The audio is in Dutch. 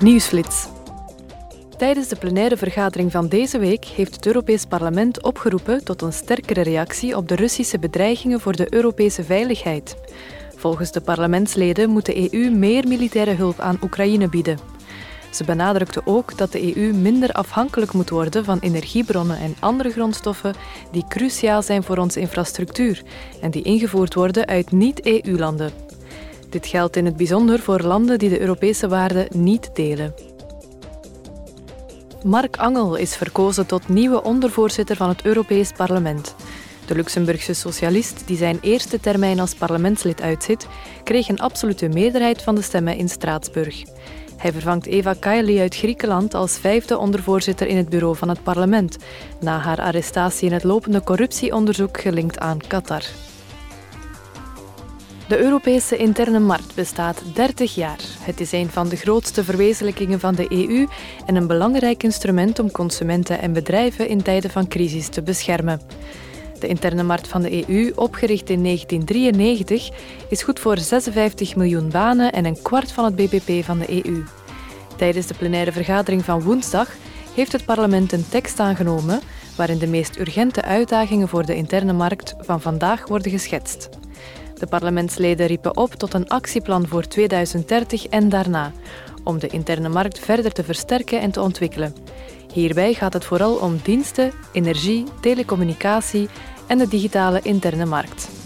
Nieuwsflits. Tijdens de plenaire vergadering van deze week heeft het Europees Parlement opgeroepen tot een sterkere reactie op de Russische bedreigingen voor de Europese veiligheid. Volgens de parlementsleden moet de EU meer militaire hulp aan Oekraïne bieden. Ze benadrukte ook dat de EU minder afhankelijk moet worden van energiebronnen en andere grondstoffen die cruciaal zijn voor onze infrastructuur en die ingevoerd worden uit niet-EU-landen. Dit geldt in het bijzonder voor landen die de Europese waarden niet delen. Mark Angel is verkozen tot nieuwe ondervoorzitter van het Europees Parlement. De Luxemburgse socialist, die zijn eerste termijn als parlementslid uitzit, kreeg een absolute meerderheid van de stemmen in Straatsburg. Hij vervangt Eva Kaili uit Griekenland als vijfde ondervoorzitter in het bureau van het parlement, na haar arrestatie in het lopende corruptieonderzoek gelinkt aan Qatar. De Europese interne markt bestaat 30 jaar. Het is een van de grootste verwezenlijkingen van de EU en een belangrijk instrument om consumenten en bedrijven in tijden van crisis te beschermen. De interne markt van de EU, opgericht in 1993, is goed voor 56 miljoen banen en een kwart van het bbp van de EU. Tijdens de plenaire vergadering van woensdag heeft het parlement een tekst aangenomen waarin de meest urgente uitdagingen voor de interne markt van vandaag worden geschetst. De parlementsleden riepen op tot een actieplan voor 2030 en daarna, om de interne markt verder te versterken en te ontwikkelen. Hierbij gaat het vooral om diensten, energie, telecommunicatie en de digitale interne markt.